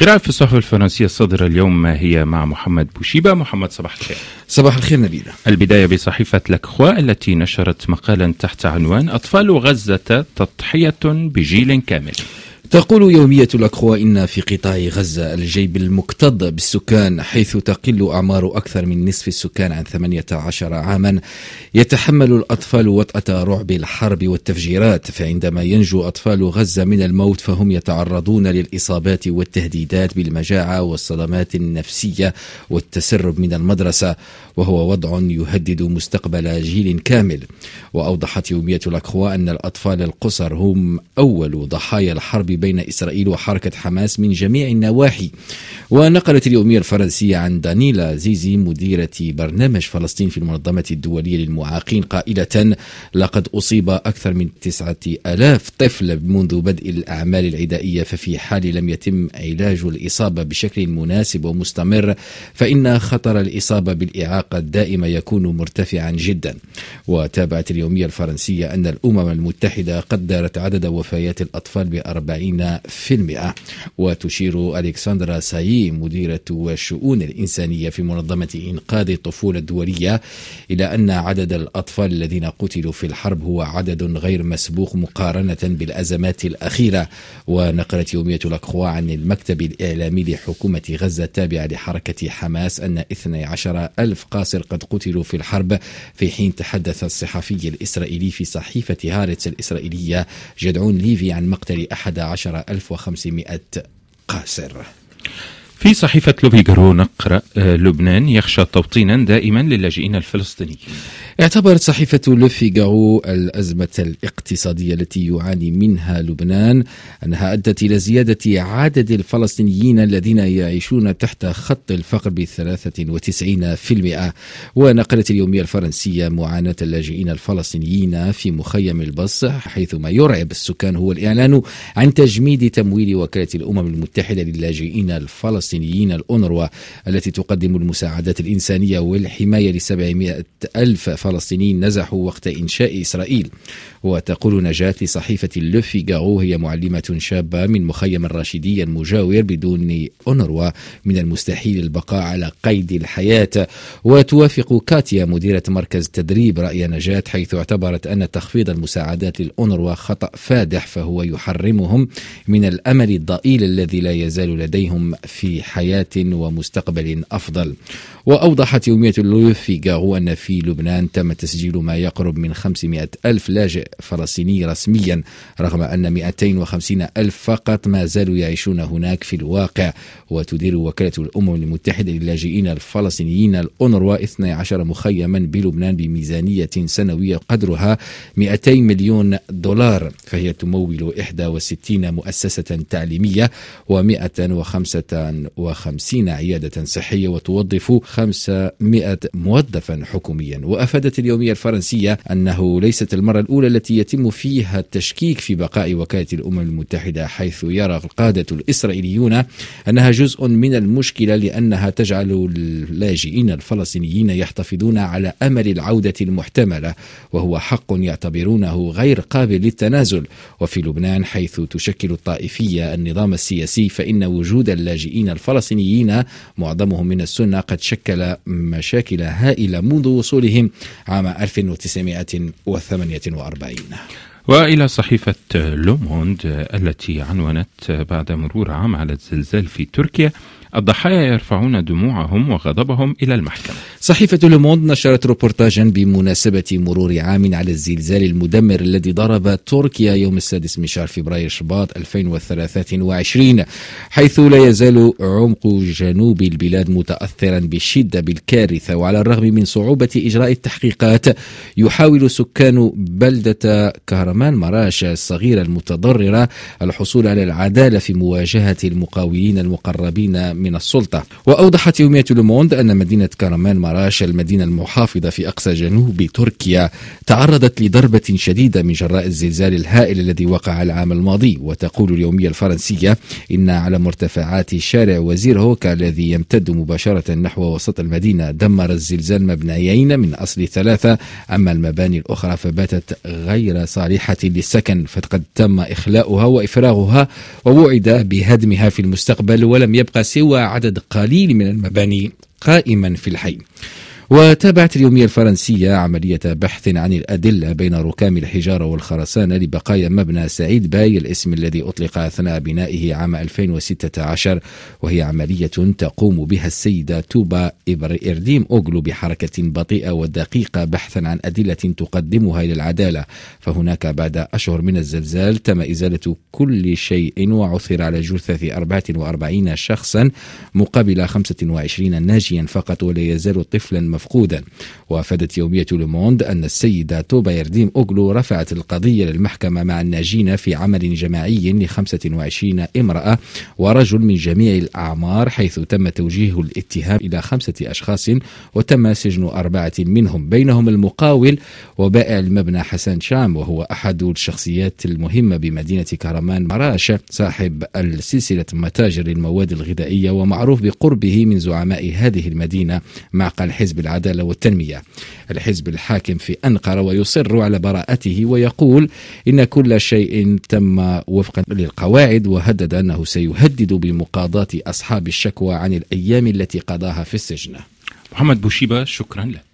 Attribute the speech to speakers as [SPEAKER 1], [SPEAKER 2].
[SPEAKER 1] قراءة في الصحف الفرنسية الصادرة اليوم هي مع محمد بوشيبة. محمد صباح الخير.
[SPEAKER 2] صباح الخير نبيلة.
[SPEAKER 1] البداية بصحيفة لاكخوا التي نشرت مقالا تحت عنوان أطفال غزة تضحية بجيل كامل.
[SPEAKER 2] تقول يومية الأكخوا إن في قطاع غزة الجيب المكتظ بالسكان حيث تقل أعمار أكثر من نصف السكان عن 18 عاما. يتحمل الأطفال وطأة رعب الحرب والتفجيرات فعندما ينجو أطفال غزة من الموت فهم يتعرضون للإصابات والتهديدات بالمجاعة والصدمات النفسية والتسرب من المدرسة وهو وضع يهدد مستقبل جيل كامل. وأوضحت يومية الأكخوا أن الأطفال القصر هم أول ضحايا الحرب بين إسرائيل وحركة حماس من جميع النواحي. ونقلت اليومية الفرنسية عن دانيلا زيزي مديرة برنامج فلسطين في المنظمة الدولية للمعاقين قائلة لقد أصيب أكثر من تسعة ألاف طفل منذ بدء الأعمال العدائية ففي حال لم يتم علاج الإصابة بشكل مناسب ومستمر فإن خطر الإصابة بالإعاقة الدائمة يكون مرتفعا جدا. وتابعت اليومية الفرنسية أن الأمم المتحدة قدرت عدد وفيات الأطفال بأربعين وتشير ألكسندرا سايي مديرة الشؤون الإنسانية في منظمة إنقاذ الطفولة الدولية إلى أن عدد الأطفال الذين قتلوا في الحرب هو عدد غير مسبوق مقارنة بالأزمات الأخيرة. ونقلت يومية الأكخوا عن المكتب الإعلامي لحكومة غزة التابعة لحركة حماس أن 12 ألف قاصر قد قتلوا في الحرب. في حين تحدث الصحفي الإسرائيلي في صحيفة هارتس الإسرائيلية جدعون ليفي عن مقتل 11500 قاصر.
[SPEAKER 1] في صحيفة لوفيغارو نقرأ آه، لبنان يخشى توطينا دائما للاجئين الفلسطينيين.
[SPEAKER 2] اعتبرت صحيفة لوفيغارو الأزمة الاقتصادية التي يعاني منها لبنان أنها أدت إلى زيادة عدد الفلسطينيين الذين يعيشون تحت خط الفقر في المئة. ونقلت اليومية الفرنسية معاناة اللاجئين الفلسطينيين في مخيم البص حيث ما يرعب السكان هو الإعلان عن تجميد تمويل وكالة الأمم المتحدة للاجئين الفلسطينيين الأونروا التي تقدم المساعدات الإنسانية والحماية لسبعمائة ألف فلسطينيين نزحوا وقت إنشاء إسرائيل. وتقول نجاة لصحيفة لوفيغارو هي معلمة شابة من مخيم الراشدية المجاور بدون أونروا من المستحيل البقاء على قيد الحياة. وتوافق كاتيا مديرة مركز تدريب رأي نجاة حيث اعتبرت أن تخفيض المساعدات للأونروا خطأ فادح فهو يحرمهم من الأمل الضئيل الذي لا يزال لديهم في حياة ومستقبل أفضل. وأوضحت يومية لوفيغارو أن في لبنان تم تسجيل ما يقرب من 500 ألف لاجئ فلسطيني رسميا رغم أن 250 ألف فقط ما زالوا يعيشون هناك في الواقع. وتدير وكالة الأمم المتحدة للاجئين الفلسطينيين الأونروا 12 مخيما بلبنان بميزانية سنوية قدرها 200 مليون دولار. فهي تمول 61 مؤسسة تعليمية و155 عيادة صحية وتوظف 500 موظفا حكوميا. وأفادت اليومية الفرنسية أنه ليست المرة الأولى التي يتم فيها التشكيك في بقاء وكالة الأمم المتحدة حيث يرى القادة الإسرائيليون أنها جزء من المشكلة لأنها تجعل اللاجئين الفلسطينيين يحتفظون على أمل العودة المحتملة وهو حق يعتبرونه غير قابل للتنازل. وفي لبنان حيث تشكل الطائفية النظام السياسي فإن وجود اللاجئين الفلسطينيين معظمهم من السنة قد شكل مشاكل هائلة منذ وصولهم عام 1948
[SPEAKER 1] وإلى صحيفة لوموند التي عنونت بعد مرور عام على الزلزال في تركيا الضحايا يرفعون دموعهم وغضبهم إلى المحكمة.
[SPEAKER 2] صحيفة لوموند نشرت روبورتاجا بمناسبة مرور عام على الزلزال المدمر الذي ضرب تركيا يوم السادس من شهر فبراير شباط 2023 حيث لا يزال عمق جنوب البلاد متأثرا بشدة بالكارثة وعلى الرغم من صعوبة إجراء التحقيقات يحاول سكان بلدة كهرمان مراش الصغيرة المتضررة الحصول على العدالة في مواجهة المقاولين المقربين من السلطة. وأوضحت يومية لوموند أن مدينة كارمان مراش المدينة المحافظة في أقصى جنوب تركيا تعرضت لضربة شديدة من جراء الزلزال الهائل الذي وقع العام الماضي. وتقول اليومية الفرنسية إن على مرتفعات شارع وزير هوكا الذي يمتد مباشرة نحو وسط المدينة دمر الزلزال مبنيين من أصل ثلاثة أما المباني الأخرى فباتت غير صالحة. صالحة للسكن فقد تم إخلاؤها وإفراغها ووعد بهدمها في المستقبل ولم يبقى سوى عدد قليل من المباني قائما في الحي. وتابعت اليومية الفرنسية عملية بحث عن الأدلة بين ركام الحجارة والخرسانة لبقايا مبنى سعيد باي الاسم الذي أطلق أثناء بنائه عام 2016 وهي عملية تقوم بها السيدة توبا إبر إرديم أوغلو بحركة بطيئة ودقيقة بحثا عن أدلة تقدمها إلى العدالة. فهناك بعد أشهر من الزلزال تم إزالة كل شيء وعثر على جثث 44 شخصا مقابل 25 ناجيا فقط ولا يزال طفلا مفقودا وأفادت يومية لوموند أن السيدة توبا يرديم أوغلو رفعت القضية للمحكمة مع الناجين في عمل جماعي ل 25 امرأة ورجل من جميع الأعمار حيث تم توجيه الاتهام إلى خمسة أشخاص وتم سجن أربعة منهم. بينهم المقاول وبائع المبنى حسن شام وهو أحد الشخصيات المهمة بمدينة كرمان مراش صاحب السلسلة متاجر المواد الغذائية ومعروف بقربه من زعماء هذه المدينة معقل حزب العدالة والتنمية. الحزب الحاكم في أنقرة ويصر على براءته ويقول إن كل شيء تم وفقا للقواعد وهدد أنه سيهدد بمقاضاة أصحاب الشكوى عن الأيام التي قضاها في السجن.
[SPEAKER 1] محمد بوشيبة شكرا لك.